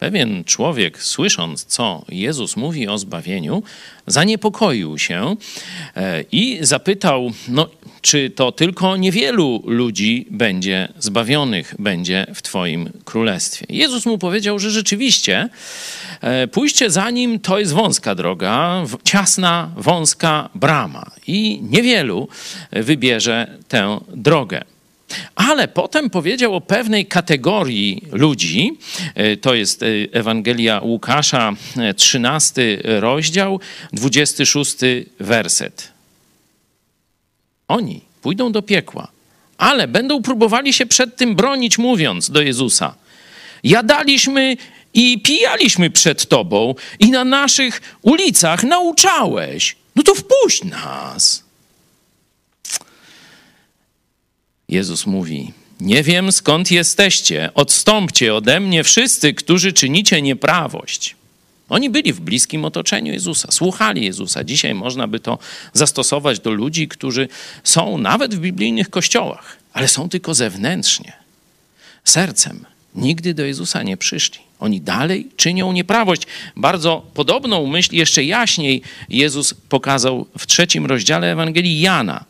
Pewien człowiek, słysząc, co Jezus mówi o zbawieniu, zaniepokoił się e, i zapytał: No, czy to tylko niewielu ludzi będzie zbawionych, będzie w Twoim królestwie? Jezus mu powiedział, że rzeczywiście e, pójście za nim to jest wąska droga, ciasna, wąska brama i niewielu wybierze tę drogę. Ale potem powiedział o pewnej kategorii ludzi, e, to jest e, Ewangelia Łukasza, 13 e, rozdział, 26 werset. Oni pójdą do piekła, ale będą próbowali się przed tym bronić, mówiąc do Jezusa: Jadaliśmy i pijaliśmy przed Tobą, i na naszych ulicach nauczałeś. No to wpuść nas. Jezus mówi: Nie wiem skąd jesteście, odstąpcie ode mnie wszyscy, którzy czynicie nieprawość. Oni byli w bliskim otoczeniu Jezusa, słuchali Jezusa. Dzisiaj można by to zastosować do ludzi, którzy są nawet w biblijnych kościołach, ale są tylko zewnętrznie. Sercem nigdy do Jezusa nie przyszli. Oni dalej czynią nieprawość. Bardzo podobną myśl, jeszcze jaśniej, Jezus pokazał w trzecim rozdziale Ewangelii Jana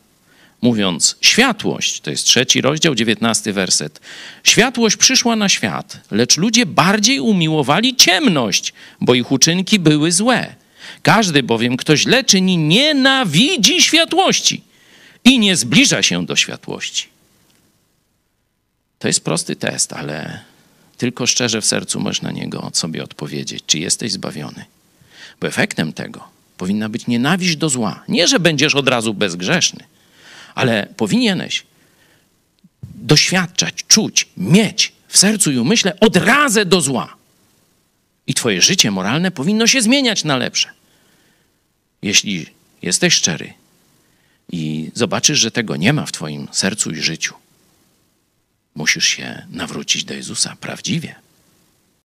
mówiąc: Światłość, to jest trzeci rozdział, dziewiętnasty werset. Światłość przyszła na świat, lecz ludzie bardziej umiłowali ciemność, bo ich uczynki były złe. Każdy bowiem, kto źle czyni, nienawidzi światłości i nie zbliża się do światłości. To jest prosty test, ale tylko szczerze w sercu możesz na niego sobie odpowiedzieć, czy jesteś zbawiony. Bo efektem tego powinna być nienawiść do zła. Nie, że będziesz od razu bezgrzeszny, ale powinieneś doświadczać, czuć, mieć w sercu i umyśle odrazę do zła. I twoje życie moralne powinno się zmieniać na lepsze. Jeśli jesteś szczery i zobaczysz, że tego nie ma w twoim sercu i życiu, musisz się nawrócić do Jezusa prawdziwie.